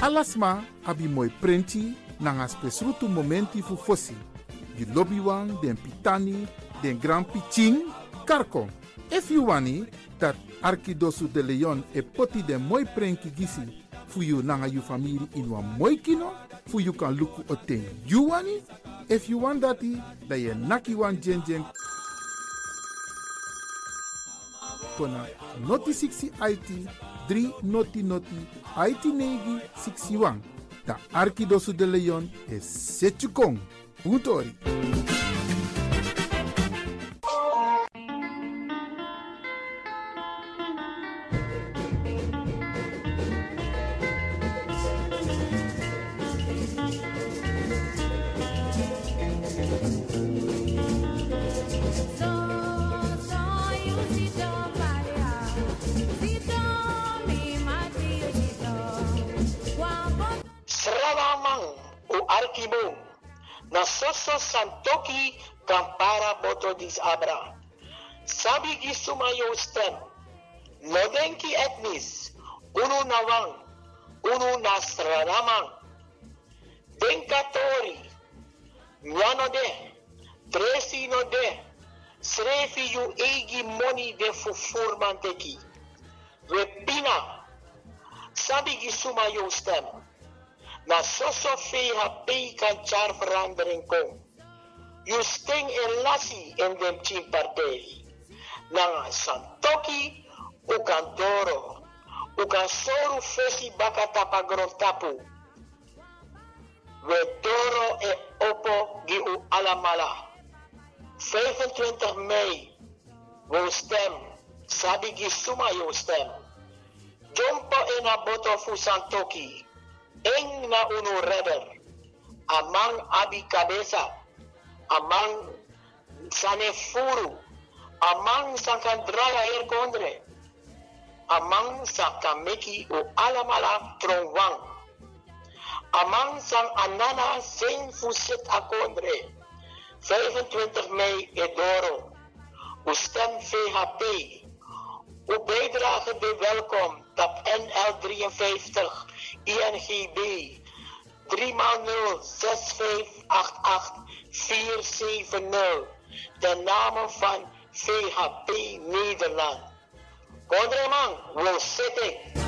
Alasma abi moi prenti nanga spesrutu momenti fu fosi. Di lobby wan, den pitani, den grand piching, karko. If you wani, dat Arkidosu de Leon e poti den moi prenki gisi fu you nanga you family in wan moi kino, fu you kan luku o ten you wani. If you want dati, da ye naki wan jen kona noti 60 IT 3 noti noti IT negi 61. Da Arkidosu de Leon is Setchukong. Puntori. Santoki kampara boto dis abra. Sabi gisuma yo stem. Nodenki etnis. Unu nawang. Unu nasranamang. Denkatori. Nyano de. Tresi no de. Srefi yu egi moni de fufurmanteki. Repina. Sabi gisuma yo stem na soso fe ha pei kan char verandering kom. You sting en lassie in dem chin partei. Na santoki u kan doro. U kan soru fesi baka tapa gron tapu. We doro e opo gi u alamala. 25 mei. We stem. Sabi gi suma yo stem. Jumpo in a boto fu santoki. Eng na uno rebel. Amang abi cabeza. Amang sane furu. Amang sankandraya er kondre. Amang sakameki o alamala tronwang. Amang sang anana sen fuset akondre. 25 mei Edoro. O stem VHP. Uw bijdrage bij welkom. TAP NL 53 INGB 3x0 6588 470. De namen van VHP Nederland. Kondreman, we zitten.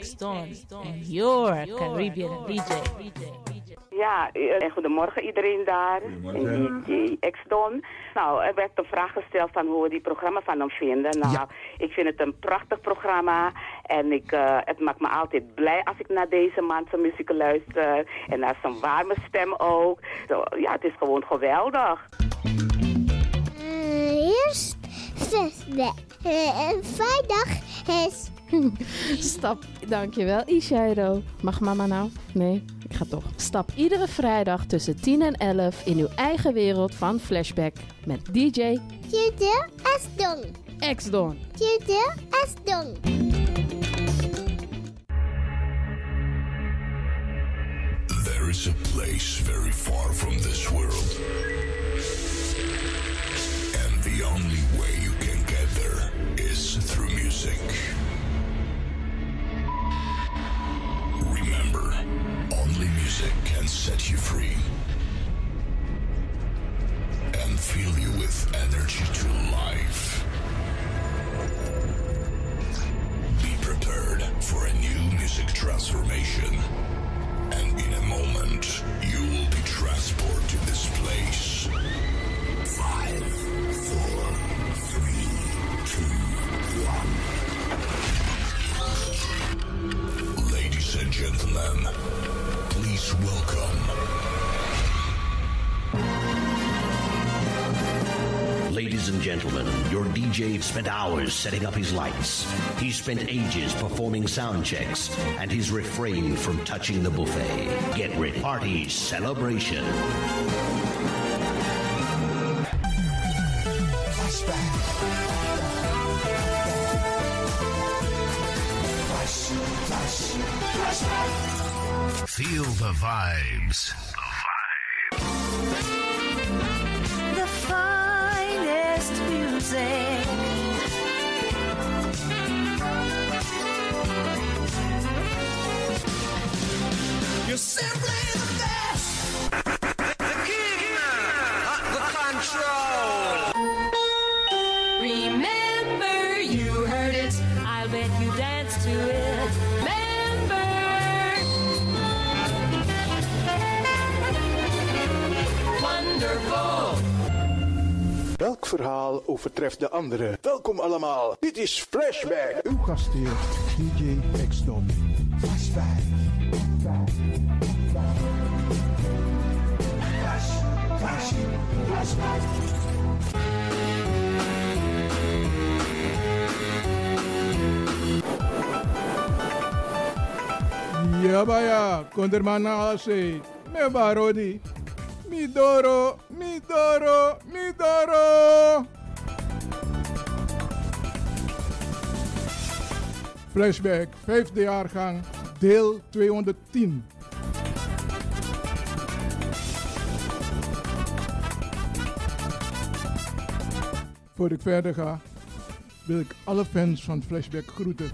Don and your Caribbean DJ. Ja, eh, en goedemorgen iedereen daar. En DJ X-Don. Nou, er werd de vraag gesteld van hoe we die programma van hem vinden. Nou, ik vind het een prachtig programma. En ik, eh, het maakt me altijd blij als ik naar deze man zijn muziek luister. En naar zijn warme stem ook. Zo, ja, het is gewoon geweldig. eerst flashback. en vrijdag is... Stap, dankjewel Ishairo. Mag mama nou? Nee, ik ga toch. Stap iedere vrijdag tussen 10 en 11 in uw eigen wereld van Flashback met DJ Tjede Asdong. X-Don. Tjede Asdong. There is a place very far from this world. And the only way you can get there is through music. Remember, only music can set you free and fill you with energy to life. Be prepared for a new music transformation. And in a moment, you will be transported to this place. Five, four, three, two, one. Gentlemen, please welcome. Ladies and gentlemen, your DJ spent hours setting up his lights. He spent ages performing sound checks, and he's refrained from touching the buffet. Get ready. Party celebration. Feel the vibes. The finest music. You're simply verhaal overtreft de andere? Welkom allemaal. Dit is Flashback. Uw gastheer, DJ X-Don. Flashback. Flash, flash, flashback. Ja, baya, kondermana ase, me barodi. Midoro, midoro, midoro. Flashback, vijfde jaargang, deel 210. Voor ik verder ga, wil ik alle fans van Flashback groeten.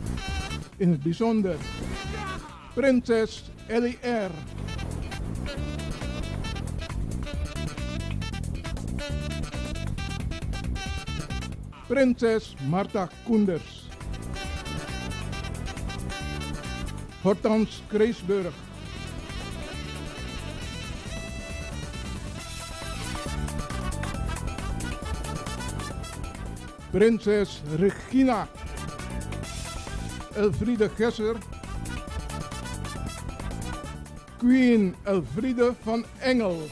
In het bijzonder Prinses Ellie. prinses Martha Koenders. Hortans Kreesburg. Prinses Regina. Elfriede Gesser. Queen Elfriede van Engel.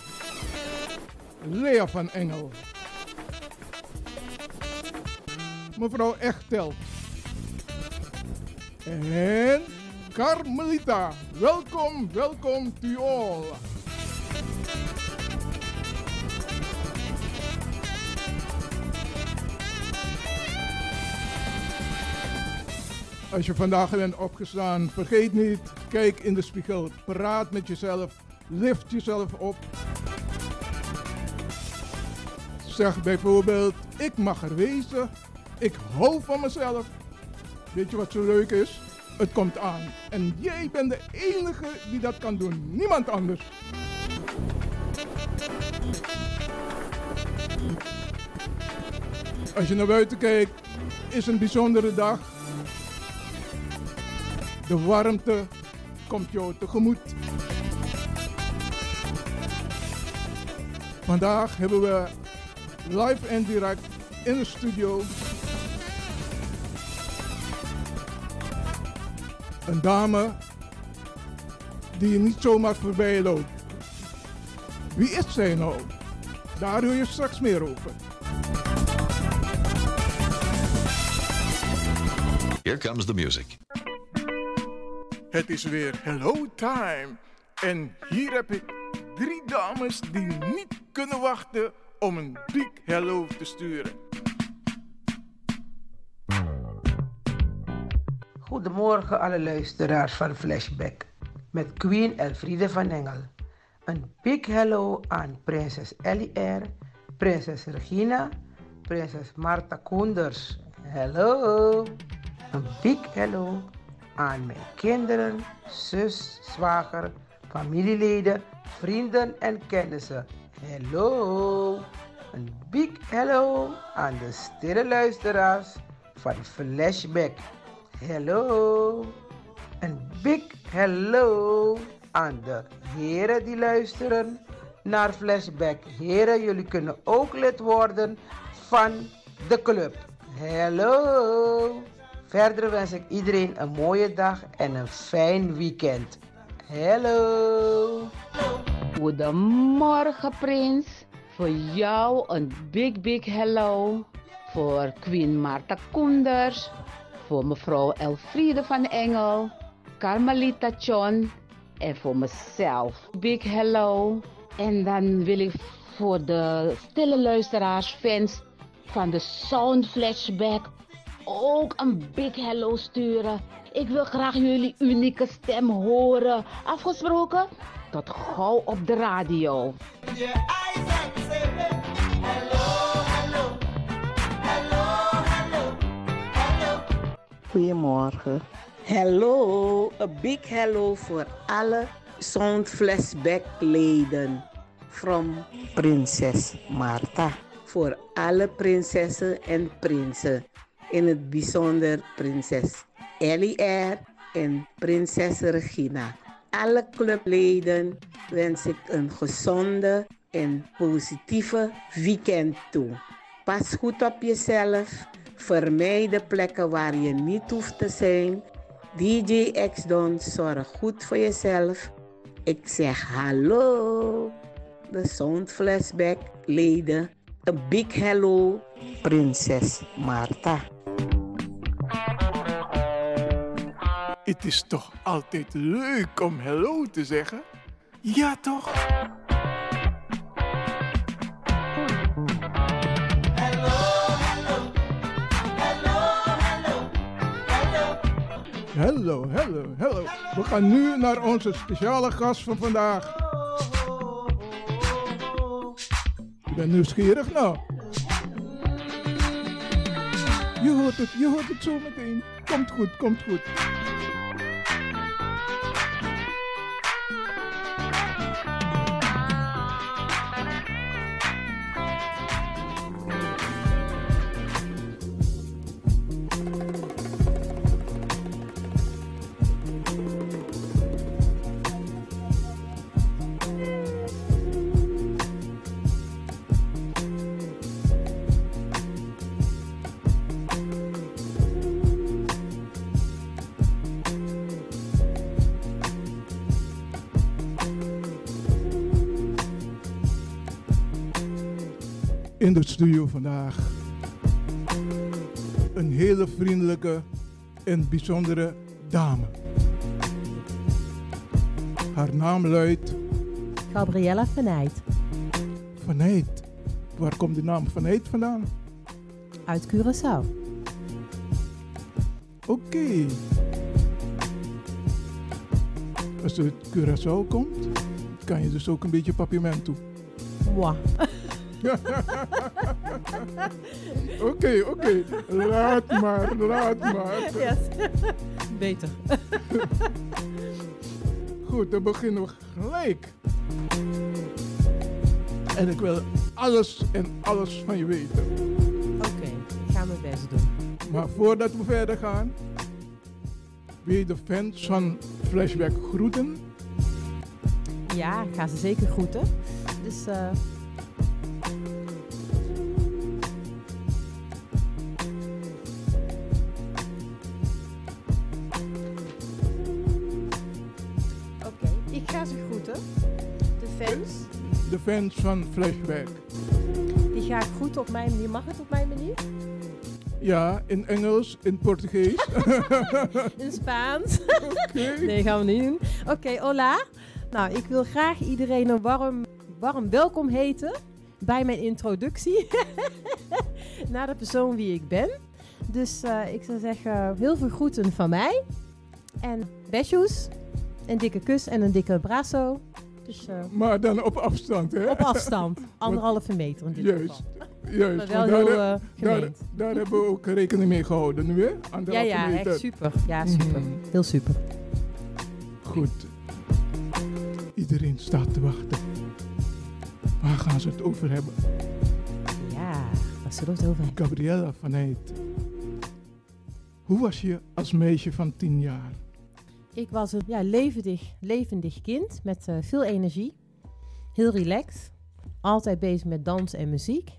Lea van Engel. Mevrouw Echtel. En Carmelita. Welkom, welkom to all. Als je vandaag bent opgestaan, vergeet niet, kijk in de spiegel, praat met jezelf, lift jezelf op. Zeg bijvoorbeeld, ik mag er wezen, ik hou van mezelf. Weet je wat zo leuk is? Het komt aan. En jij bent de enige die dat kan doen, niemand anders. Als je naar buiten kijkt, is een bijzondere dag. De warmte komt jou tegemoet. Vandaag hebben we live en direct in de studio een dame die je niet zomaar voorbij loopt. Wie is zij nou? Daar hoor je straks meer over. Here comes the music. Het is weer hello time. En hier heb ik drie dames die niet kunnen wachten om een big hello te sturen. Goedemorgen alle luisteraars van Flashback met Queen Elfriede van Engel. Een big hello aan prinses Ellie R, prinses Regina, prinses Marta Koenders. Hello! Een big hello aan mijn kinderen, zus, zwager, familieleden, vrienden en kennissen. Hello! Een big hello aan de stille luisteraars van Flashback. Hello! Een big hello aan de heren die luisteren naar Flashback. Heren, jullie kunnen ook lid worden van de club. Hello! Verder wens ik iedereen een mooie dag en een fijn weekend. Hello! Goedemorgen, Prins. Voor jou een big, big hello. Voor Queen Marta Koenders. Voor mevrouw Elfriede van Engel. Carmelita John. En voor mezelf. Big hello. En dan wil ik voor de stille luisteraars, fans van de Sound Flashback ook een big hello sturen. Ik wil graag jullie unieke stem horen. Afgesproken? Tot gauw op de radio. Goedemorgen. Hello, een big hello voor alle Sound Flashback leden. From Prinses Marta. Voor alle prinsessen en prinsen. In het bijzonder prinses Ellie R. en prinses Regina. Alle clubleden wens ik een gezonde en positieve weekend toe. Pas goed op jezelf. Vermijd de plekken waar je niet hoeft te zijn. DJ X-Don, zorg goed voor jezelf. Ik zeg hallo. De Sound Flashback leden. Een big hello, prinses Marta. Het is toch altijd leuk om hello te zeggen? Ja, toch? Hallo, hallo, hallo. We gaan nu naar onze speciale gast van vandaag. Ik ben nieuwsgierig nou. Je hoort het, je hoort het zo meteen. Komt goed, komt goed. Studio vandaag een hele vriendelijke en bijzondere dame. Haar naam luidt Gabriella Venijt. Vaneet. Waar komt de naam Vaneet vandaan? Uit Curaçao. Oké. Als je uit Curaçao komt, kan je dus ook een beetje papierment toe. Oké, oké. Laat maar, laat maar. Yes. Beter. Goed, dan beginnen we gelijk. En ik wil alles en alles van je weten. Oké, ik ga mijn best doen. Maar voordat we verder gaan, wil je de fans van Flashback groeten? Ja, ik ga ze zeker groeten. Dus eh fans van Flashback. Die ga ik groeten op mijn manier. Mag het op mijn manier? Ja, in Engels, in Portugees. In Spaans. Nee, gaan we niet doen. Oké, hola. Nou, ik wil graag iedereen een warm, warm welkom heten bij mijn introductie naar de persoon wie ik ben. Dus eh, ik zou zeggen, heel veel groeten van mij. En besjoes, een dikke kus en een dikke brasso. Dus, eh, Maar dan op afstand, hè? Op afstand, anderhalve meter in dit Juist, geval. juist. Maar wel want heel daar, eh, daar, gemeend. daar hebben we ook rekening mee gehouden nu, hè? Ja, ja, meter. echt super. Ja, super. Mhm. Heel super. Goed. Iedereen staat te wachten. Waar gaan ze het over hebben? Ja, waar zullen we het over hebben? Gabriella van Eyt. Hoe was je als meisje van tien jaar? Ik was een ja, levendig, levendig kind met eh, veel energie. Heel relaxed. Altijd bezig met dans en muziek.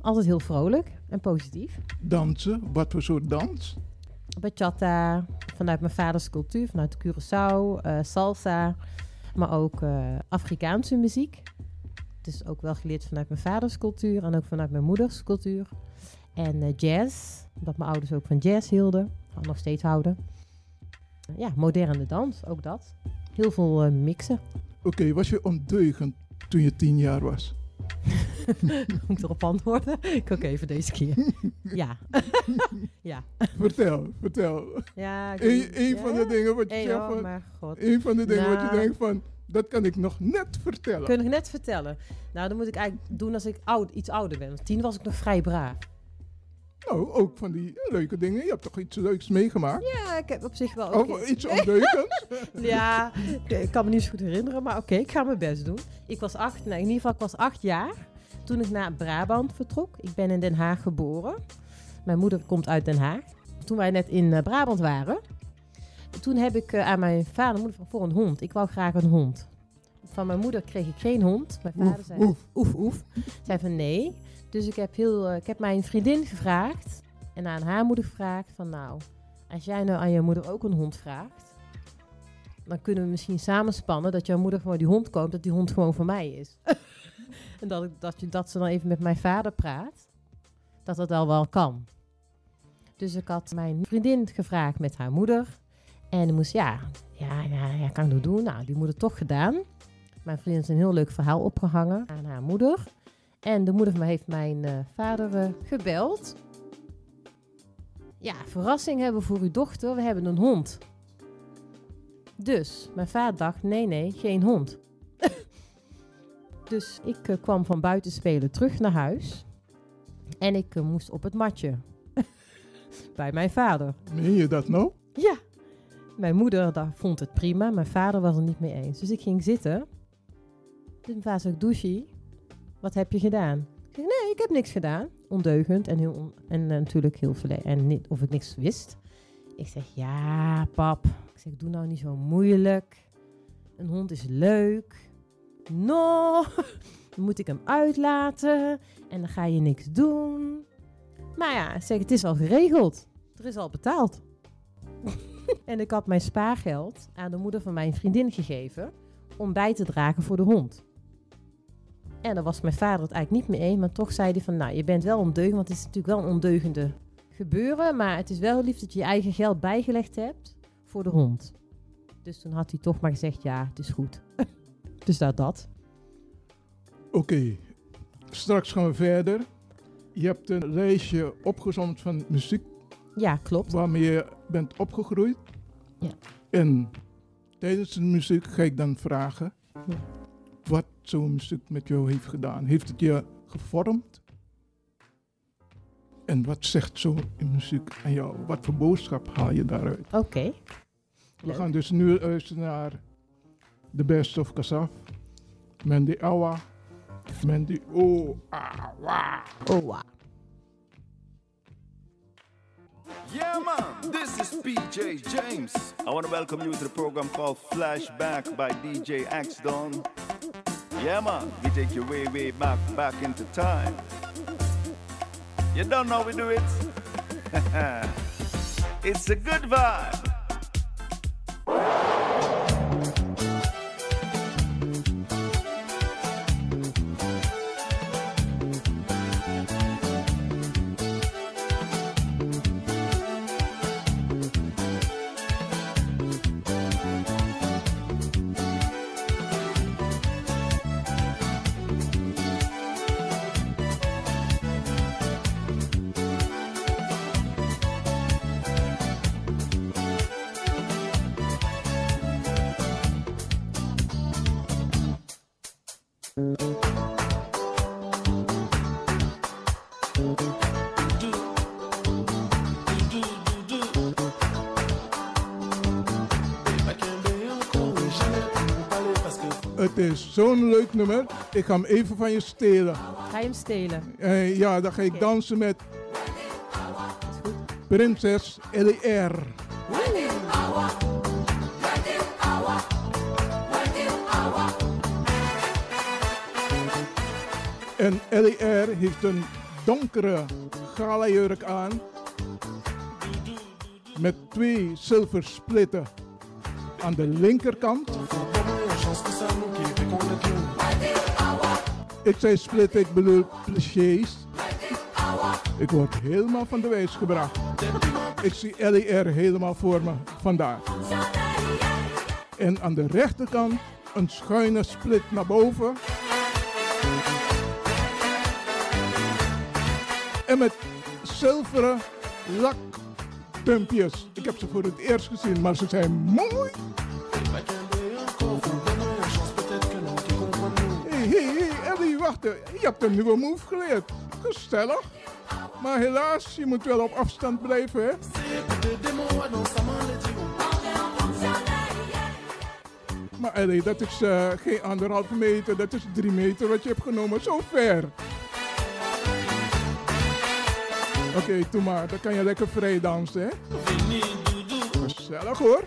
Altijd heel vrolijk en positief. Dansen? Wat voor soort dans? Bachata, vanuit mijn vaders cultuur, vanuit Curaçao, eh, salsa, maar ook eh, Afrikaanse muziek. Dus ook wel geleerd vanuit mijn vaders cultuur en ook vanuit mijn moeders cultuur. En jazz, omdat mijn ouders ook van jazz hielden, en nog steeds houden. Ja, moderne dans, ook dat. Heel veel eh, mixen. Oké, was je ondeugend toen je tien jaar was? Moet ik erop antwoorden? Ik ook even deze keer. ja. ja. Vertel, vertel. Ja, ik Eén weet- één van de dingen wat je zegt oh, van... maar god. Eén van de dingen wat je denkt van... Dat kan ik nog net vertellen. Kun ik net vertellen. Nou, dan moet ik eigenlijk doen als ik oud, iets ouder ben. Want tien was ik nog vrij braaf. Nou, ook van die leuke dingen. Je hebt toch iets leuks meegemaakt? Ja, ik heb op zich wel... Of oké. iets ondeugends? ja, ik- ik kan me niet zo goed herinneren. Maar oké, ik ga mijn best doen. Ik was acht, nou, in ieder geval, ik was acht jaar toen ik naar Brabant vertrok. Ik ben in Den Haag geboren. Mijn moeder komt uit Den Haag. Toen wij net in eh, Brabant waren, toen heb ik eh, aan mijn vader en moeder van voor een hond. Ik wou graag een hond. Van mijn moeder kreeg ik geen hond. Mijn vader Oef, zei oef. oef oef. Zei van nee. Dus ik heb, heel, eh, ik heb mijn vriendin gevraagd en aan haar moeder gevraagd van nou, als jij nou aan je moeder ook een hond vraagt, dan kunnen we misschien samenspannen dat jouw moeder gewoon die hond koopt, dat die hond gewoon voor mij is. en dat, ik, dat, je, dat ze dan even met mijn vader praat, dat dat al wel kan. Dus ik had mijn vriendin gevraagd met haar moeder. En die moest, ja, ja, ja, ja, kan ik dat doen? Nou, die moeder toch gedaan. Mijn vriendin heeft een heel leuk verhaal opgehangen aan haar moeder. En de moeder van mij heeft mijn eh, vader eh, gebeld. Ja, verrassing hebben we voor uw dochter. We hebben een hond. Dus mijn vader dacht, nee, nee, geen hond. dus ik eh, kwam van buiten spelen terug naar huis. En ik moest op het matje. Bij mijn vader. Meen je dat nou? Ja. Mijn moeder daar vond het prima. Mijn vader was er niet mee eens. Dus ik ging zitten. Dus mijn vader zei, douchie, wat heb je gedaan? Nee, ik heb niks gedaan. Ondeugend en, heel on- en eh, natuurlijk heel verle En niet of ik niks wist. Ik zeg, ja, pap. Ik zeg, doe nou niet zo moeilijk. Een hond is leuk. No, dan moet ik hem uitlaten. En dan ga je niks doen. Maar ja, zeg, het is al geregeld. Er is al betaald. en ik had mijn spaargeld aan de moeder van mijn vriendin gegeven om bij te dragen voor de hond. En daar was mijn vader het eigenlijk niet mee eens. Maar toch zei hij van, nou, je bent wel ondeugend. Want het is natuurlijk wel een ondeugende gebeuren. Maar het is wel lief dat je je eigen geld bijgelegd hebt voor de hond. Dus toen had hij toch maar gezegd, ja, het is goed. dus dat dat. Oké, straks gaan we verder. Je hebt een lijstje opgezomd van muziek. Ja, klopt. Waarmee je bent opgegroeid. Ja. En tijdens de muziek ga ik dan vragen Ja. Zo'n muziek met jou heeft gedaan. Heeft het je gevormd? En wat zegt zo'n muziek aan jou? Wat voor boodschap haal je daaruit? Oké. We gaan dus nu luisteren naar The Best of Kasaf. Mandy Awa. Mandy O Awa. Owa. Yeah, man, this is PJ James. I want to welcome you to the program called Flashback by DJ X Don. Yeah, man, we take you way, way back, back into time. You don't know we do it? it's a good vibe. Zo'n leuk nummer. Ik ga hem even van je stelen. Ga je hem stelen? Eh, ja, dan ga ik dansen met Prinses L.R. En L.R. heeft een donkere galajurk aan. Met twee zilversplitten aan de linkerkant. Ik zei split, ik bedoel clichés. Ik word helemaal van de wijs gebracht. Ik zie LER helemaal voor me, vandaar. En aan de rechterkant een schuine split naar boven. En met zilveren lakpumpjes. Ik heb ze voor het eerst gezien, maar ze zijn mooi. Wacht. Je hebt een nieuwe move geleerd. Gezellig. Maar helaas, je moet wel op afstand blijven, hè? Maar Ellie, dat is eh, geen anderhalve meter, dat is drie meter wat je hebt genomen. Zo ver. Oké, maar. Dan kan je lekker vrij dansen, hè? Gezellig, hoor.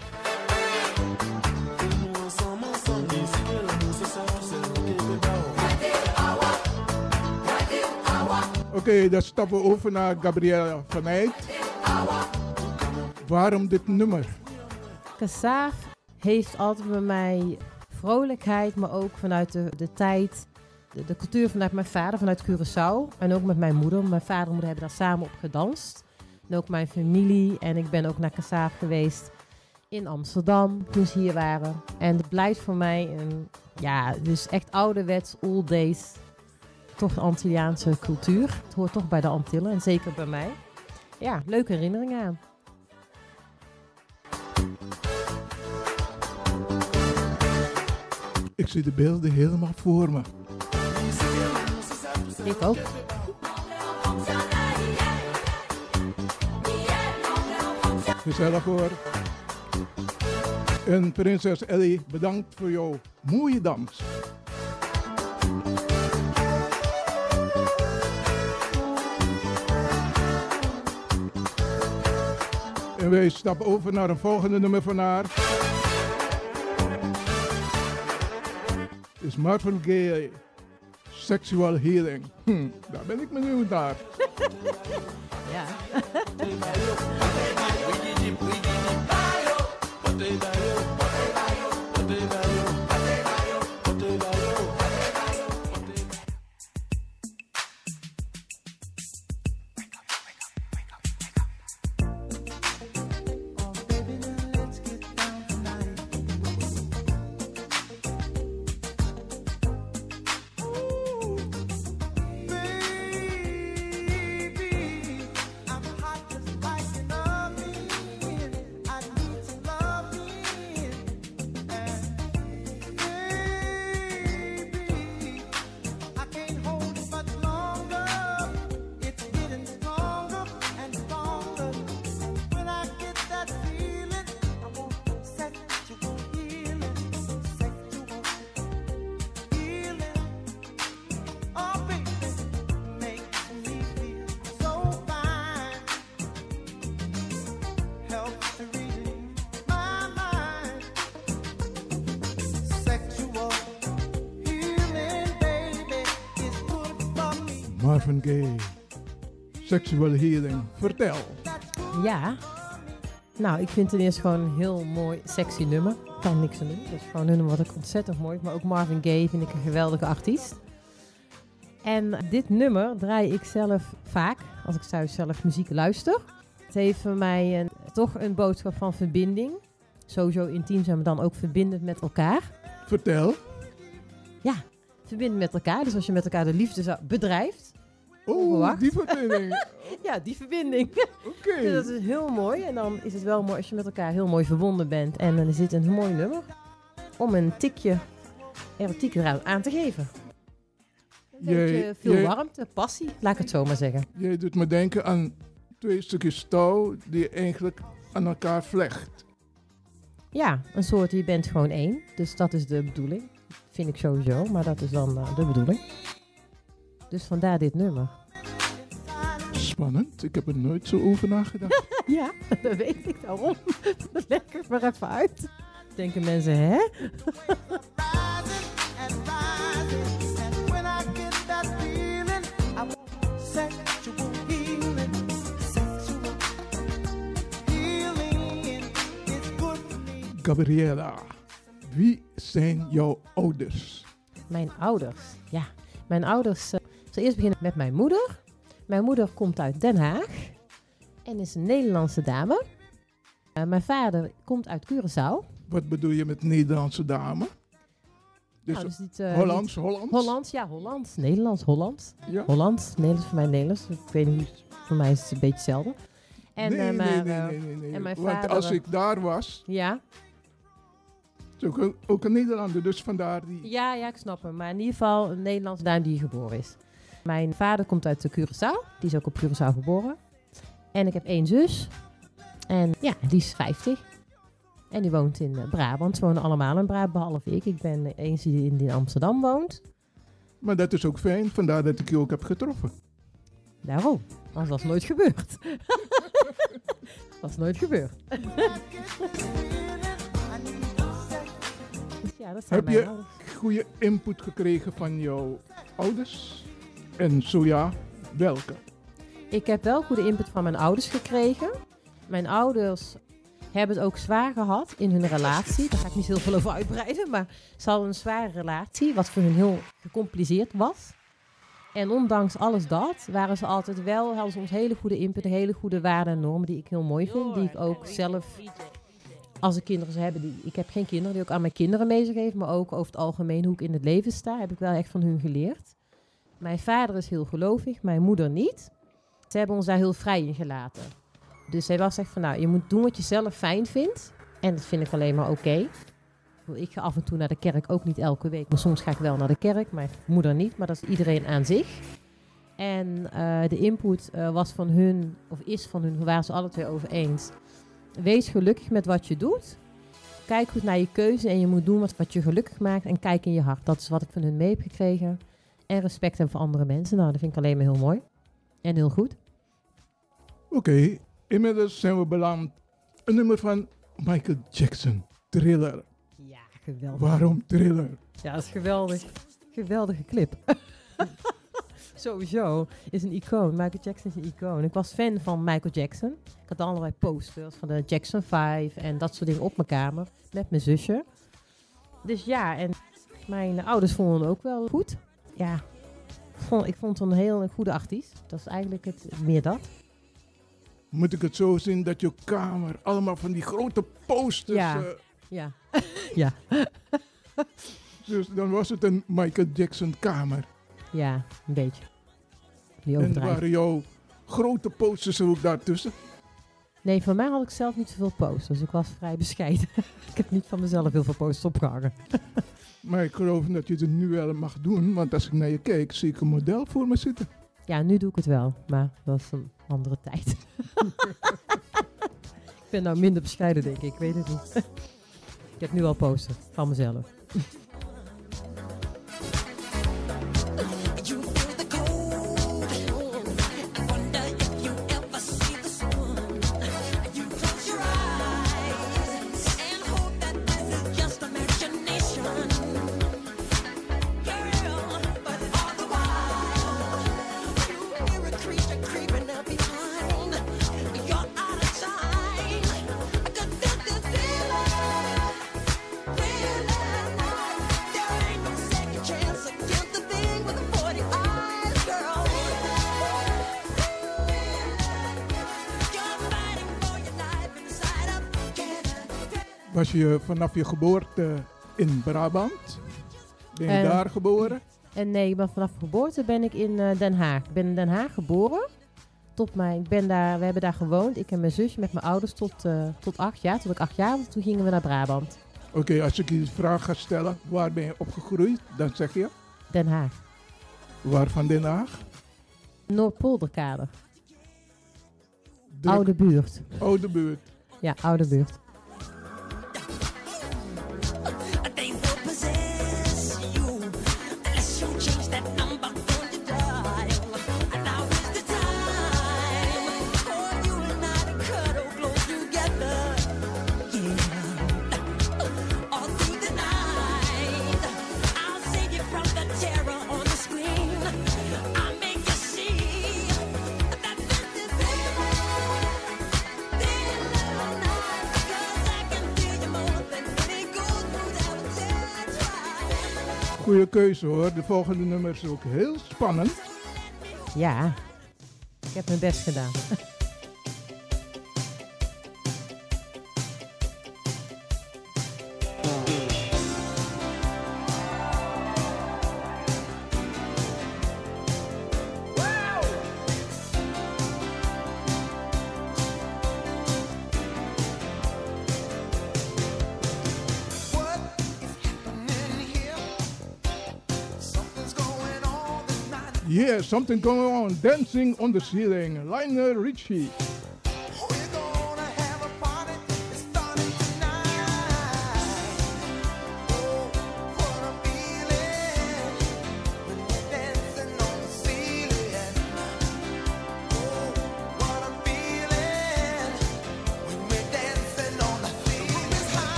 Oké, dan stappen we over naar Gabriella van Eyck. Waarom dit nummer? Kassaaf heeft altijd bij mij vrolijkheid, maar ook vanuit de, de tijd, de, de cultuur vanuit mijn vader, vanuit Curaçao. En ook met mijn moeder. Mijn vader en moeder hebben daar samen op gedanst. En ook mijn familie. En ik ben ook naar Kassaaf geweest in Amsterdam toen ze hier waren. En het blijft voor mij een, ja, dus echt ouderwets, old days, toch Antilliaanse cultuur. Het hoort toch bij de Antillen en zeker bij mij. Ja, leuke herinneringen aan. Ik zie de beelden helemaal voor me. Ik ook. Gezellig hoor. En prinses Ellie, bedankt voor jouw mooie dans. En wij stappen over naar een volgende nummer van haar. Is Marvin Gaye, Sexual Healing. Hm, daar ben ik benieuwd naar. Ja. Sexual healing. Vertel. Ja. Nou, ik vind het eerst gewoon een heel mooi, sexy nummer. Kan niks aan doen. Dat is gewoon een nummer wat ik ontzettend mooi vind. Maar ook Marvin Gaye vind ik een geweldige artiest. En dit nummer draai ik zelf vaak, als ik thuis zelf muziek luister. Het heeft voor mij een, toch een boodschap van verbinding. Sowieso intiem zijn, maar dan ook verbindend met elkaar. Vertel. Ja, verbindend met elkaar. Dus als je met elkaar de liefde bedrijft. Oh, die verbinding. ja, die verbinding. Oké. Dus dat is heel mooi. En dan is het wel mooi als je met elkaar heel mooi verbonden bent. En dan is dit een mooi nummer om een tikje erotiek eraan aan te geven. Een Jij- beetje veel jij- warmte, passie, laat ik het zo maar zeggen. Jij doet me denken aan twee stukjes touw die je eigenlijk aan elkaar vlecht. Ja, een soort, je bent gewoon één. Dus dat is de bedoeling. Vind ik sowieso, maar dat is dan eh, de bedoeling. Dus vandaar dit nummer. Spannend. Ik heb er nooit zo over nagedacht. ja, dat weet ik daarom. Leg het maar even uit. Denken mensen, hè? Gabriela, wie zijn jouw ouders? Mijn ouders, ja. Mijn ouders, eh, eerst beginnen met mijn moeder. Mijn moeder komt uit Den Haag en is een Nederlandse dame. Eh, mijn vader komt uit Curaçao. Wat bedoel je met Nederlandse dame? Dus, Nou, dus niet, eh, Hollands, niet- Hollands? Hollands, ja, Hollands. Nederlands, Hollands. Ja. Hollands, Nederlands voor mij Nederlands. Ik weet niet, voor mij is het een beetje hetzelfde. En, nee, eh, nee, maar, nee, nee, nee, nee. En mijn Want vader, als eh, ik daar was, Ja, is ook een, ook een Nederlander, dus vandaar die... ja, ja, ik snap hem. Maar in ieder geval een Nederlandse dame die geboren is. Mijn vader komt uit de Curaçao. Die is ook op Curaçao geboren. En ik heb één zus. En ja, die is 50. En die woont in eh, Brabant. Ze wonen allemaal in Brabant, behalve ik. Ik ben eens die in, Amsterdam woont. Maar dat is ook fijn, vandaar dat ik je ook heb getroffen. Daarom. Anders was nooit gebeurd. was nooit gebeurd. dus ja, dat zijn Heb mijn je ouders. goede input gekregen van jouw ouders? En zo ja, welke? Ik heb wel goede input van mijn ouders gekregen. Mijn ouders hebben het ook zwaar gehad in hun relatie. Daar ga ik niet heel veel over uitbreiden. Maar ze hadden een zware relatie, wat voor hun heel gecompliceerd was. En ondanks alles dat, waren ze altijd wel, hadden ze ons hele goede input, hele goede waarden en normen die ik heel mooi vind. Die ik ook zelf, als ik kinderen zou hebben, die, ik heb geen kinderen, die ook aan mijn kinderen mee. Maar ook over het algemeen hoe ik in het leven sta, heb ik wel echt van hun geleerd. Mijn vader is heel gelovig, mijn moeder niet. Ze hebben ons daar heel vrij in gelaten. Dus hij was echt van, nou, je moet doen wat je zelf fijn vindt. En dat vind ik alleen maar oké. Ik ga af en toe naar de kerk, ook niet elke week. Maar soms ga ik wel naar de kerk, mijn moeder niet. Maar dat is iedereen aan zich. En eh, de input eh, was van hun, of is van hun, waren ze alle twee over eens. Wees gelukkig met wat je doet. Kijk goed naar je keuze en je moet doen wat, wat je gelukkig maakt. En kijk in je hart. Dat is wat ik van hun mee heb gekregen. En respect hebben voor andere mensen. Nou, dat vind ik alleen maar heel mooi. En heel goed. Oké, inmiddels zijn we beland. Een nummer van Michael Jackson, Thriller. Ja, geweldig. Waarom Thriller? Ja, dat is geweldig. Geweldige clip. Sowieso is een icoon. Michael Jackson is een icoon. Ik was fan van Michael Jackson. Ik had allerlei posters van de Jackson 5 en dat soort dingen op mijn kamer met mijn zusje. Dus ja, en mijn ouders vonden het ook wel goed. Ja, ik vond, ik vond het een heel goede artiest. Dat is eigenlijk het, meer dat. Moet ik het zo zien dat je kamer allemaal van die grote posters... Ja, eh, ja, ja. dus dan was het een Michael Jackson kamer. Ja, een beetje. Die En waren jouw grote posters ook daartussen? Nee, voor mij had ik zelf niet zoveel posters. Ik was vrij bescheiden. ik heb niet van mezelf heel veel posters opgehangen. Maar ik geloof dat je het nu wel mag doen, want als ik naar je kijk, zie ik een model voor me zitten. Ja, nu doe ik het wel, maar dat is een andere tijd. ik ben nou minder bescheiden, denk ik. Ik weet het niet. ik heb nu al posters van mezelf. Je vanaf je geboorte in Brabant? Ben je Eh, daar geboren? En nee, ik ben vanaf geboorte ben ik in eh, Den Haag. Ik ben in Den Haag geboren. Tot mijn, ik ben daar, we hebben daar gewoond. Ik en mijn zus met mijn ouders tot, eh, tot acht jaar. Tot ik acht jaar was, toen gingen we naar Brabant. Oké, als ik je die vraag ga stellen, waar ben je opgegroeid? Dan zeg je, Den Haag. waar van Den Haag? Noordpolderkade. Oude buurt. Oude buurt. Ja, oude buurt. Keuze hoor. De volgende nummer is ook heel spannend. Ja, ik heb mijn best gedaan. Yeah, something going on. Dancing on the ceiling. Lionel Richie.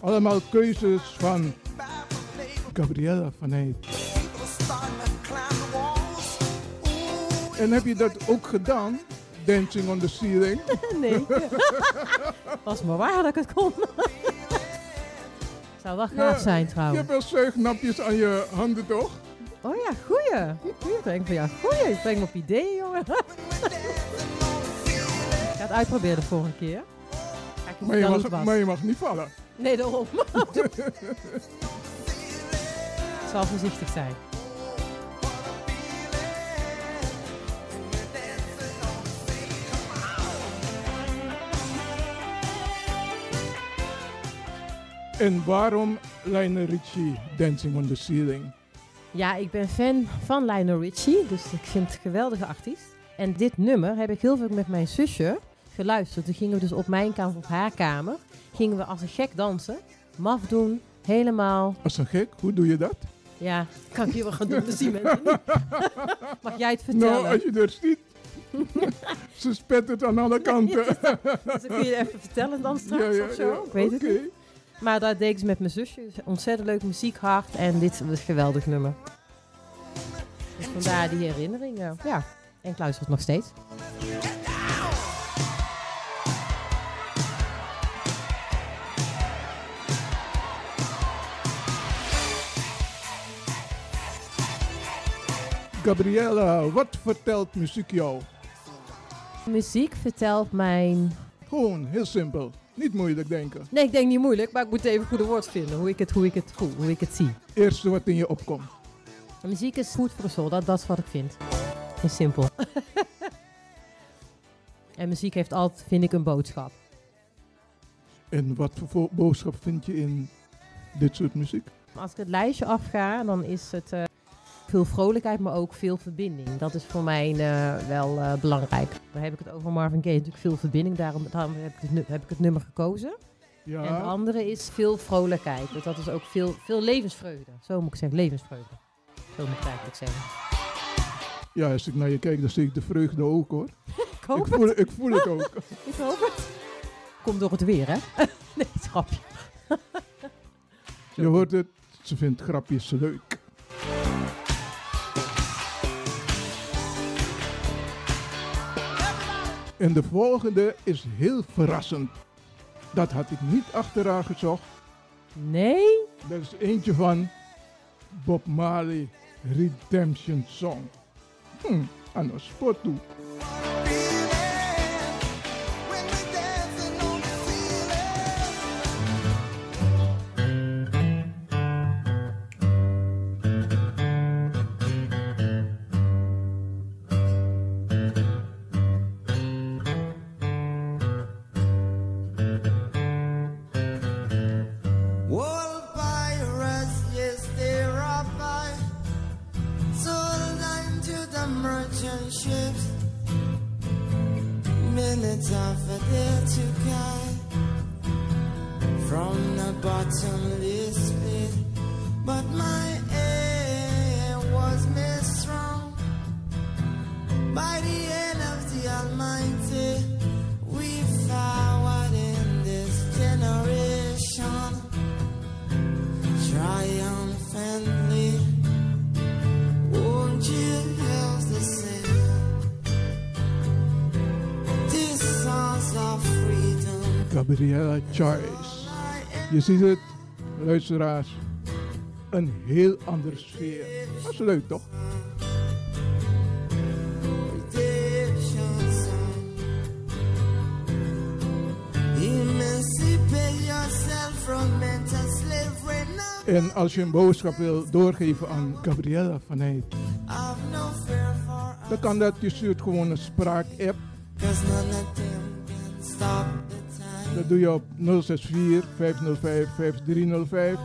Allemaal keuzes van Gabriella van Eyck. En heb je dat ook gedaan? Dancing on the ceiling? nee. Was maar waar dat ik het kon. Zou wel gaaf zijn Je trouwens. hebt wel zuignapjes aan je handen toch? Oh ja, goeie. Goeie, ik denk van ja, goeie. Ik breng me op ideeën, jongen. ik ga het uitproberen de volgende keer. Je Maar je, mag, maar je niet vallen. Nee, daarom. Zal voorzichtig zijn. En waarom Lionel Richie Dancing on the Ceiling? Ja, ik ben fan van Lionel Richie, dus ik vind het een geweldige artiest. En dit nummer heb ik heel veel met mijn zusje geluisterd. Toen gingen we dus op mijn kamer, op haar kamer, gingen we als een gek dansen. Maf doen, helemaal. Als een gek, hoe doe je dat? Ja, kan ik hier wel gaan doen, dat zien mensen niet. Mag jij het vertellen? Nou, als je er ziet. Ze spettert aan alle kanten. Dus dan kun je even vertellen dan straks Ja, ja, of zo. ja, ik weet het niet. Maar dat deed ik ze met mijn zusje. Ontzettend leuk muziek, hard. En dit was een geweldig nummer. Dus vandaar die herinneringen. Ja, en ik luister het nog steeds. Gabriella, wat vertelt muziek jou? Muziek vertelt mijn... Gewoon, heel simpel. Niet moeilijk denken. Nee, ik denk niet moeilijk, maar ik moet even goede woord vinden. Hoe ik het, hoe ik het voel, hoe ik het zie. Eerste wat in je opkomt. Muziek is goed voor de soul, dat, dat is wat ik vind. Is simpel. en muziek heeft altijd, vind ik, een boodschap. En wat voor vo- boodschap vind je in dit soort muziek? Als ik het lijstje afga, dan is het eh, veel vrolijkheid, maar ook veel verbinding. Dat is voor mij eh, wel eh, belangrijk. Dan heb ik het over Marvin Gaye, natuurlijk veel verbinding. Daarom, daarom heb, ik het, nu- heb ik het nummer gekozen. Ja. En het andere is veel vrolijkheid. Dus dat is ook veel, veel levensvreugde. Zo moet ik zeggen, levensvreugde. Zo moet ik eigenlijk zeggen. Ja, als ik naar je kijk, dan zie ik de vreugde ook hoor. Ik hoop voel, het. ik voel het ook. Ik hoop het. Komt door het weer, hè? nee, grapje. Je hoort het, ze vindt grapjes leuk. En de volgende is heel verrassend. Dat had ik niet achteraan gezocht. Nee? Dat is eentje van Bob Marley Redemption Song. Hm, aan een spot toe. Bottomless pit. But my aim was made strong by the hand of the Almighty. We forward in this generation triumphantly. Won't you the of freedom. Gabriella Choice. Je ziet het, luisteraars, een heel ander sfeer. Dat is leuk toch? En als je een boodschap wil doorgeven aan Gabriella van for dan kan dat. Je stuurt gewoon een spraak-app. Dat doe je op 064 505 5305.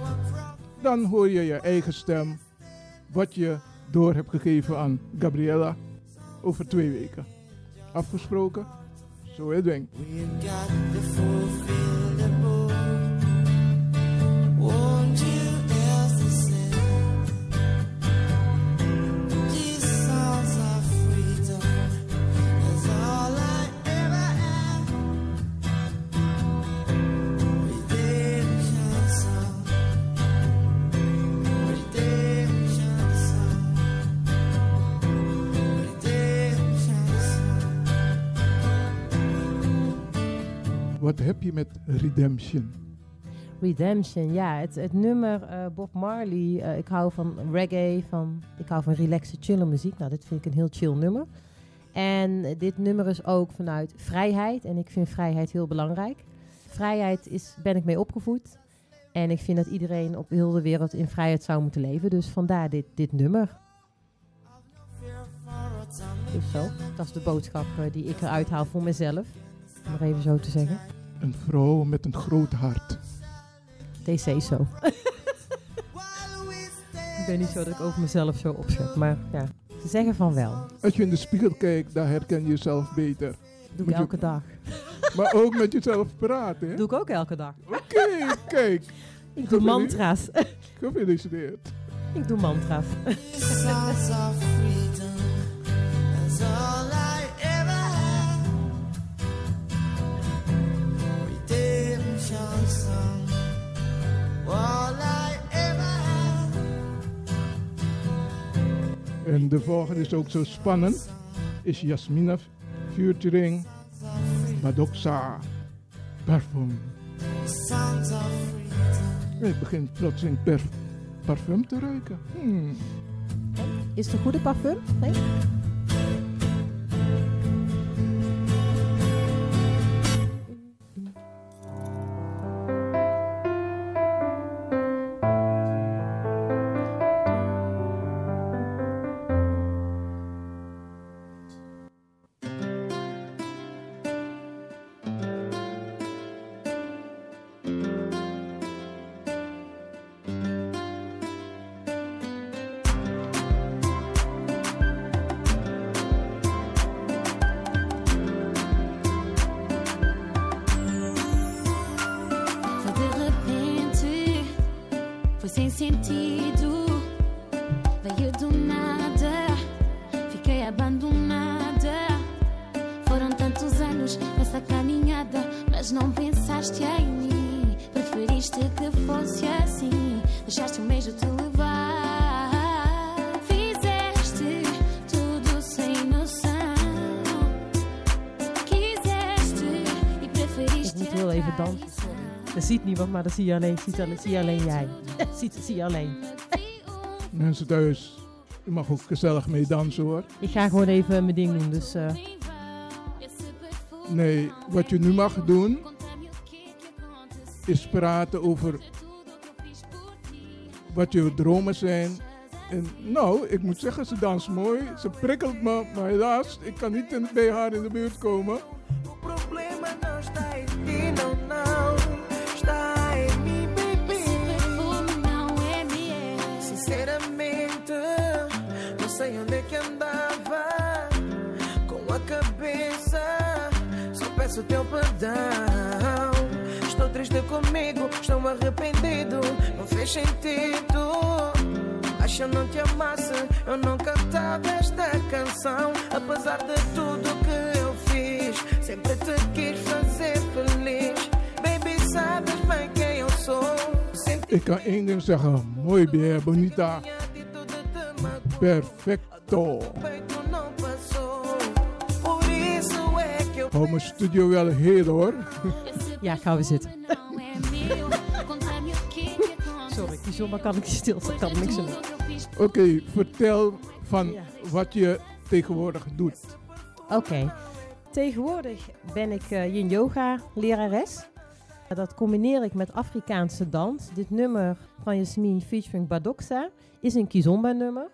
Dan hoor je je eigen stem. Wat je door hebt gegeven aan Gabriella over twee weken. Afgesproken? Zo. We've got heb je met Redemption? Redemption, ja. Het, het nummer eh, Bob Marley. eh, ik hou van reggae, van, ik hou van relaxe, chille muziek. Nou, dit vind ik een heel chill nummer. En dit nummer is ook vanuit vrijheid. En ik vind vrijheid heel belangrijk. Vrijheid is, ben ik mee opgevoed. En ik vind dat iedereen op heel de wereld in vrijheid zou moeten leven. Dus vandaar dit, dit nummer. Dus zo. Dat is de boodschap eh, die ik eruit haal voor mezelf. Om het even zo te zeggen. Een vrouw met een groot hart. DC zo. ik ben niet zo dat ik over mezelf zo opzet. Maar ja, ze zeggen van wel. Als je in de spiegel kijkt, dan herken je jezelf beter. Doe ik je- elke dag. Maar ook met jezelf praten, hè? Doe ik ook elke dag. Oké, kijk. Ik doe mantra's. Gefeliciteerd. ik doe mantra's. En de volgende is ook zo spannend. Is Jasmina featuring Madoksa. Parfum. Ik begin plotseling parfum te ruiken. Hmm. Is het een goede parfum? Nee? Ziet niemand, maar dat zie je alleen, ziet alleen, zie alleen jij. ziet, zie je alleen. Mensen thuis, je mag ook gezellig mee dansen hoor. Ik ga gewoon even mijn ding doen. Dus eh, Nee, wat je nu mag doen, is praten over wat je dromen zijn. En nou, ik moet zeggen, ze danst mooi. Ze prikkelt me, maar helaas, ik kan niet bij haar in de buurt komen. Sei onde é que andava. Com a cabeça, só peço teu perdão. Estou triste comigo, estou arrependido. Não fez sentido. Acho que não te amasse, eu não cantava esta canção. Apesar de tudo que eu fiz, sempre te quis fazer feliz. Baby, sabes bem quem eu sou. Sempre één ding zeggen. Mooi beer, bonita. Perfecto. Hou mijn studio wel heel hoor. Ja, gaan we zitten. Sorry, die zomaar kan ik stil, kan niks doen. Oké, vertel van wat je tegenwoordig doet. Oké. Tegenwoordig ben ik eh yin yoga lerares. Dat combineer ik met Afrikaanse dans. Dit nummer van Jasmin featuring Badoxa is een kizomba nummer.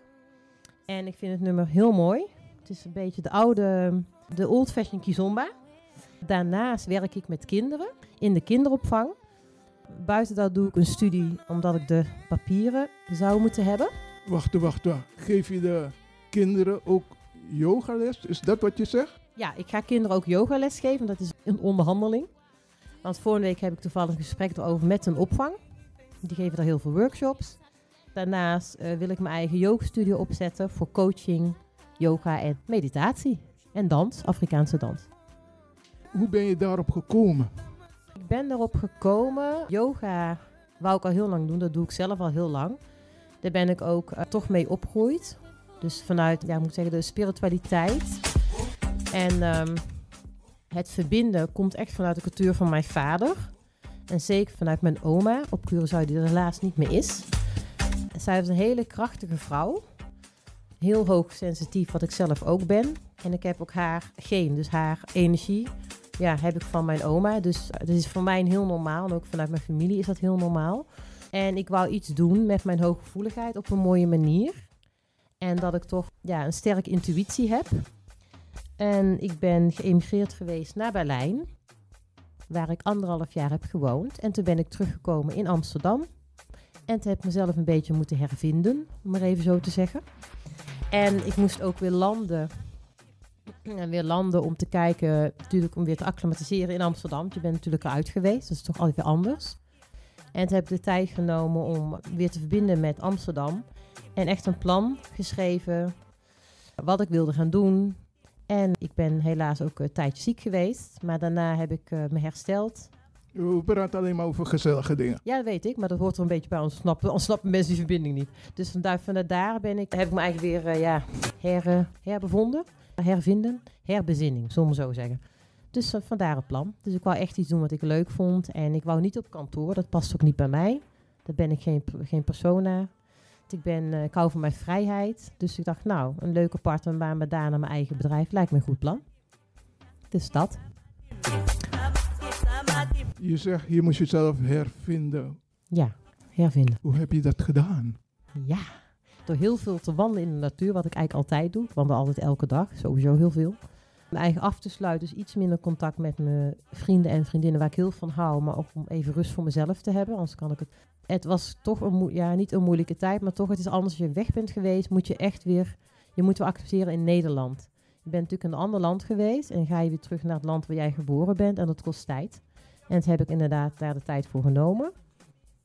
En ik vind het nummer heel mooi. Het is een beetje de oude, de old fashion kizomba. Daarnaast werk ik met kinderen in de kinderopvang. Buiten dat doe ik een studie omdat ik de papieren zou moeten hebben. Wacht, wacht, wacht. Geef je de kinderen ook yogales? Is dat wat je zegt? Ja, ik ga kinderen ook yogales geven. Dat is een onderhandeling. Want vorige week heb ik toevallig een gesprek erover met een opvang. Die geven daar heel veel workshops. Daarnaast eh, wil ik mijn eigen yogastudio opzetten voor coaching, yoga en meditatie. En dans, Afrikaanse dans. Hoe ben je daarop gekomen? Ik ben erop gekomen. Yoga wou ik al heel lang doen. Dat doe ik zelf al heel lang. Daar ben ik ook eh, toch mee opgegroeid. Dus vanuit, ja, ik moet zeggen, de spiritualiteit. En ehm, het verbinden komt echt vanuit de cultuur van mijn vader. En zeker vanuit mijn oma op Curaçao, die er helaas niet meer is. Zij is een hele krachtige vrouw. Heel hoog sensitief, wat ik zelf ook ben. En ik heb ook haar geen, dus haar energie, ja, heb ik van mijn oma. Dus dat is voor mij heel normaal. En ook vanuit mijn familie is dat heel normaal. En ik wou iets doen met mijn hooggevoeligheid op een mooie manier. En dat ik toch ja, een sterke intuïtie heb. En ik ben geëmigreerd geweest naar Berlijn, waar ik anderhalf jaar heb gewoond. En toen ben ik teruggekomen in Amsterdam. En toen heb ik mezelf een beetje moeten hervinden, om maar even zo te zeggen. En ik moest ook weer landen. En weer landen om te kijken, natuurlijk om weer te acclimatiseren in Amsterdam. Je bent natuurlijk eruit geweest, dat is toch altijd weer anders. En toen heb ik de tijd genomen om weer te verbinden met Amsterdam. En echt een plan geschreven, wat ik wilde gaan doen. En ik ben helaas ook een tijdje ziek geweest. Maar daarna heb ik eh, me hersteld. We praten alleen maar over gezellige dingen. Ja, dat weet ik, maar dat hoort er een beetje bij. Ons snappen, ons snappen mensen die verbinding niet. Dus vandaar, vanuit daar ben ik, heb ik me eigenlijk weer eh, ja, her, eh, herbevonden, hervinden, herbezinning, zullen we zo zeggen. Dus vandaar het plan. Dus ik wou echt iets doen wat ik leuk vond. En ik wou niet op kantoor, dat past ook niet bij mij. Daar ben ik geen, geen persoon naar. Ik, ben, eh, ik hou van mijn vrijheid. Dus ik dacht, nou, een leuke partnerbaan, maar daarna mijn eigen bedrijf lijkt me een goed plan. Dus dat. Je zegt, je moest jezelf hervinden. Ja, hervinden. Hoe heb je dat gedaan? Ja, door heel veel te wandelen in de natuur, wat ik eigenlijk altijd doe. Ik wandel altijd elke dag, sowieso heel veel. Mijn eigen af te sluiten, dus iets minder contact met mijn vrienden en vriendinnen waar ik heel van hou. Maar ook om even rust voor mezelf te hebben, anders kan ik het... Het was toch een, ja, niet een moeilijke tijd, maar toch, het is anders als je weg bent geweest, moet je echt weer... Je moet wel accepteren in Nederland. Je bent natuurlijk in een ander land geweest en ga je weer terug naar het land waar jij geboren bent en dat kost tijd. En dat heb ik inderdaad daar de tijd voor genomen.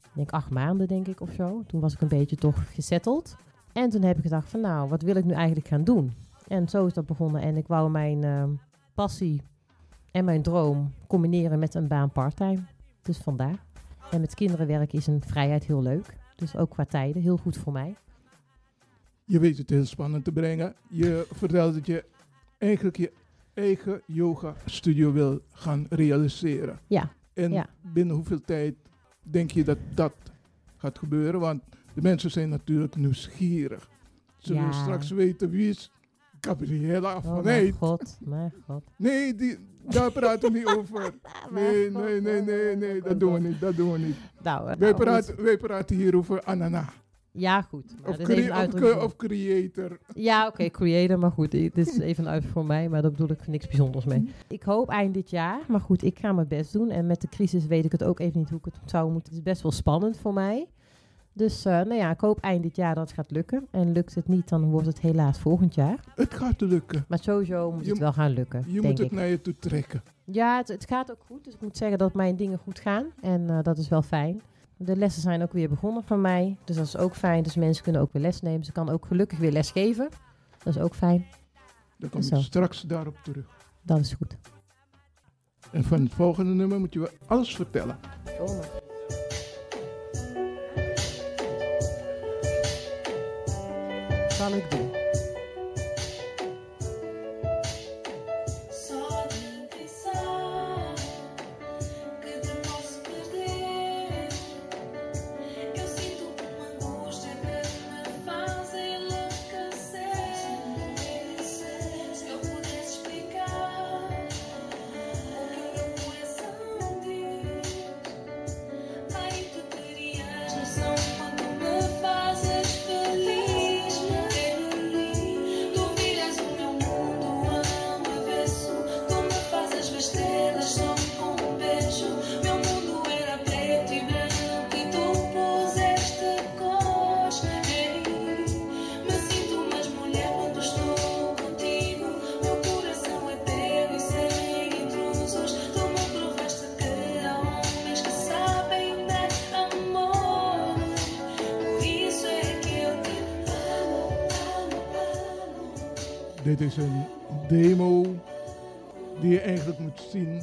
Ik denk acht maanden, denk ik, of zo. Toen was ik een beetje toch gezetteld. En toen heb ik gedacht van, nou, wat wil ik nu eigenlijk gaan doen? En zo is dat begonnen. En ik wou mijn eh, passie en mijn droom combineren met een baan parttime. Dus vandaar. En met kinderen werken is een vrijheid heel leuk. Dus ook qua tijden heel goed voor mij. Je weet het heel spannend te brengen. Je vertelt dat je eigenlijk je eigen yoga studio wil gaan realiseren. Ja, En ja. binnen hoeveel tijd denk je dat dat gaat gebeuren? Want de mensen zijn natuurlijk nieuwsgierig. Ze Ja. willen straks weten wie is Gabriella Oh, van mijn Eyck. god, mijn god. Nee, die, daar praten we niet over. Nee, nee, nee, nee, nee, dat doen we niet, dat doen we niet. Nou, eh, wij, nou, praten, wij praten hier over Anana. Ja, goed. Maar Of, crea- of, uitdrukking. cre- of creator. Ja, oké, creator, maar goed, dit is even een uit voor mij, maar daar bedoel ik niks bijzonders mee. Ik hoop eind dit jaar, maar goed, ik ga mijn best doen. En met de crisis weet ik het ook even niet hoe ik het zou moeten. Het is best wel spannend voor mij. Dus nou ja, ik hoop eind dit jaar dat het gaat lukken. En lukt het niet, dan wordt het helaas volgend jaar. Het gaat lukken. Maar sowieso moet Je het wel gaan lukken, Je denk moet het ik. naar je toe trekken. Ja, het, het gaat ook goed. Dus ik moet zeggen dat mijn dingen goed gaan. En eh, dat is wel fijn. De lessen zijn ook weer begonnen van mij. Dus dat is ook fijn. Dus mensen kunnen ook weer les nemen. Ze kan ook gelukkig weer les geven. Dat is ook fijn. Dan kom ik straks daarop terug. Dat is goed. En van het volgende nummer moet je alles vertellen. Oh, maar. Dit is een demo die je eigenlijk moet zien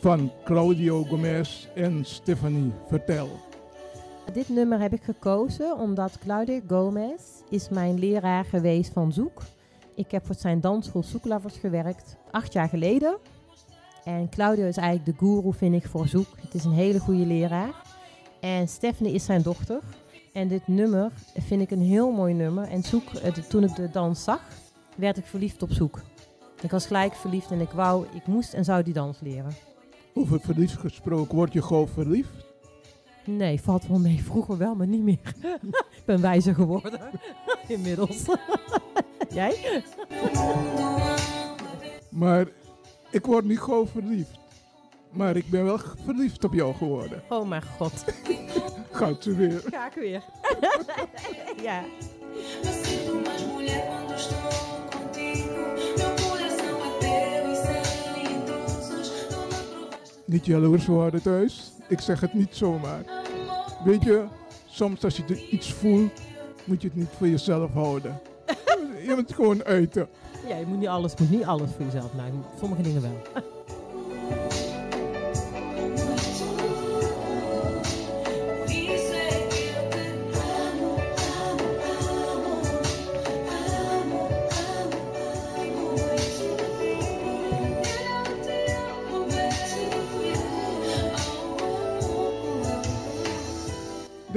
van Claudio Gomez en Stephanie. Vertel. Dit nummer heb ik gekozen omdat Claudio Gomez is mijn leraar geweest van zoek. Ik heb voor zijn dansschool Zoeklovers gewerkt, acht jaar geleden. En Claudio is eigenlijk de guru, vind ik, voor zoek. Het is een hele goede leraar. En Stephanie is zijn dochter. En dit nummer vind ik een heel mooi nummer. En zoek, toen ik de dans zag, werd ik verliefd op zoek. Ik was gelijk verliefd en ik wou, ik moest en zou die dans leren. Over verliefd gesproken, word je gewoon verliefd? Nee, valt wel mee. Vroeger wel, maar niet meer. ik ben wijzer geworden. Inmiddels. Jij? Maar ik word niet gewoon verliefd. Maar ik ben wel verliefd op jou geworden. Oh mijn god. Gaat ze weer. Ga ik weer. ja. Niet jaloers worden thuis. Ik zeg het niet zomaar. Weet je, soms als je er iets voelt, moet je het niet voor jezelf houden. je moet het gewoon uiten. Ja, je moet niet alles, moet niet alles voor jezelf. Je moet sommige dingen wel.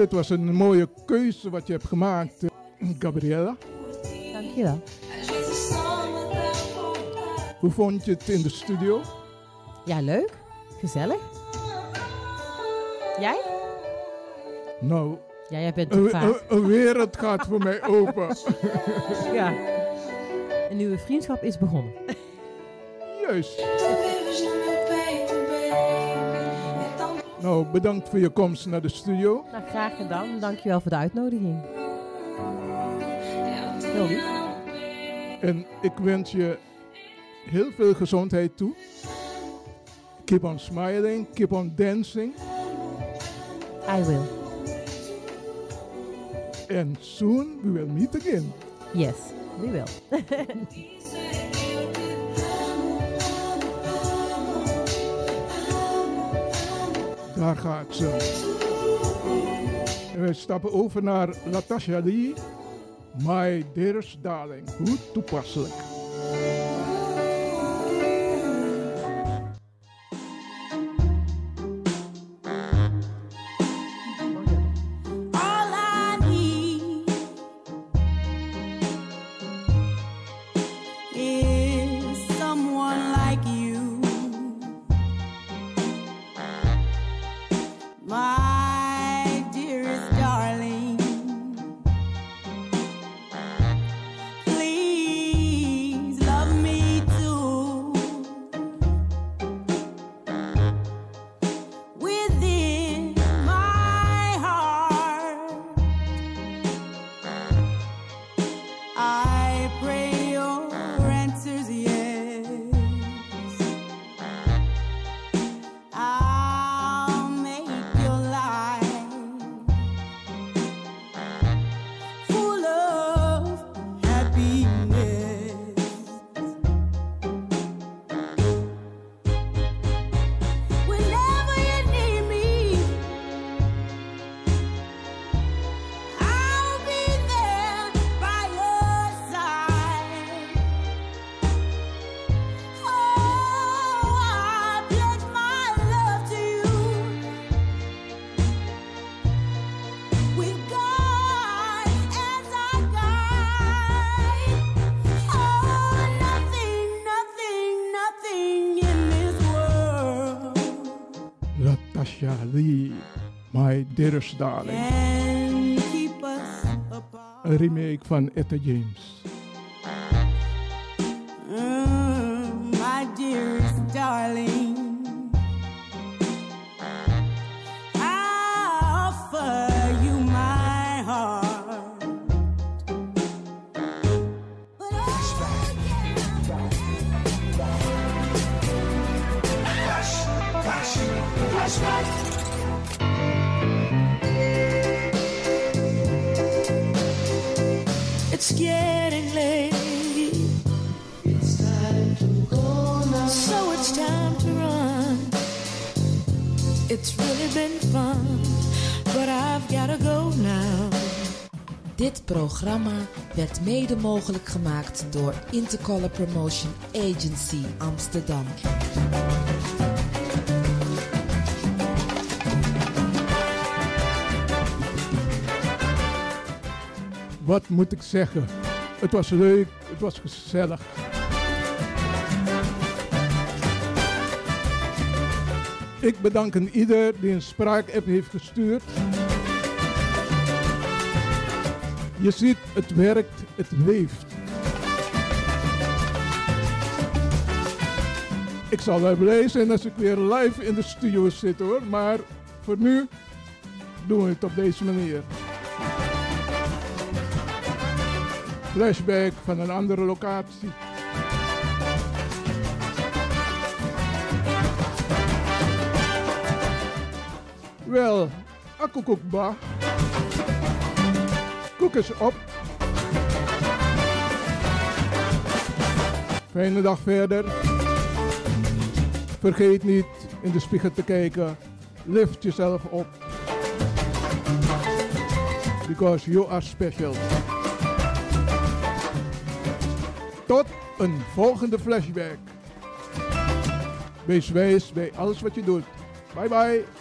Dit was een mooie keuze wat je hebt gemaakt, eh, Gabriella. Dankjewel. Hoe vond je het in de studio? Ja, leuk. Gezellig. Jij? Nou, Ja, jij bent een, toch vaak. een- een wereld gaat voor mij open. Ja. Een nieuwe vriendschap is begonnen. Juist. Nou, bedankt voor je komst naar de studio. Nou, graag gedaan. Dankjewel voor de uitnodiging. Heel lief. En ik wens je heel veel gezondheid toe. Keep on smiling, keep on dancing. I will. And soon we will meet again. Yes, we will. Daar gaat ze. En we stappen over naar Latasha Lee. My dearest darling. Hoe toepasselijk. Us apart. Een remake van Etta James. Programma werd mede mogelijk gemaakt door Intercolor Promotion Agency Amsterdam. Wat moet ik zeggen? Het was leuk, het was gezellig. Ik bedank een ieder die een spraakapp heeft gestuurd. Je ziet, het werkt, het leeft. Ik zal wel blij zijn als ik weer live in de studio zit hoor, maar voor nu doen we het op deze manier. Flashback van een andere locatie. Wel, akkoekoekba. Is op. Fijne dag verder. Vergeet niet in de spiegel te kijken. Lift jezelf op. Because you are special. Tot een volgende flashback. Wees wijs bij alles wat je doet. Bye bye.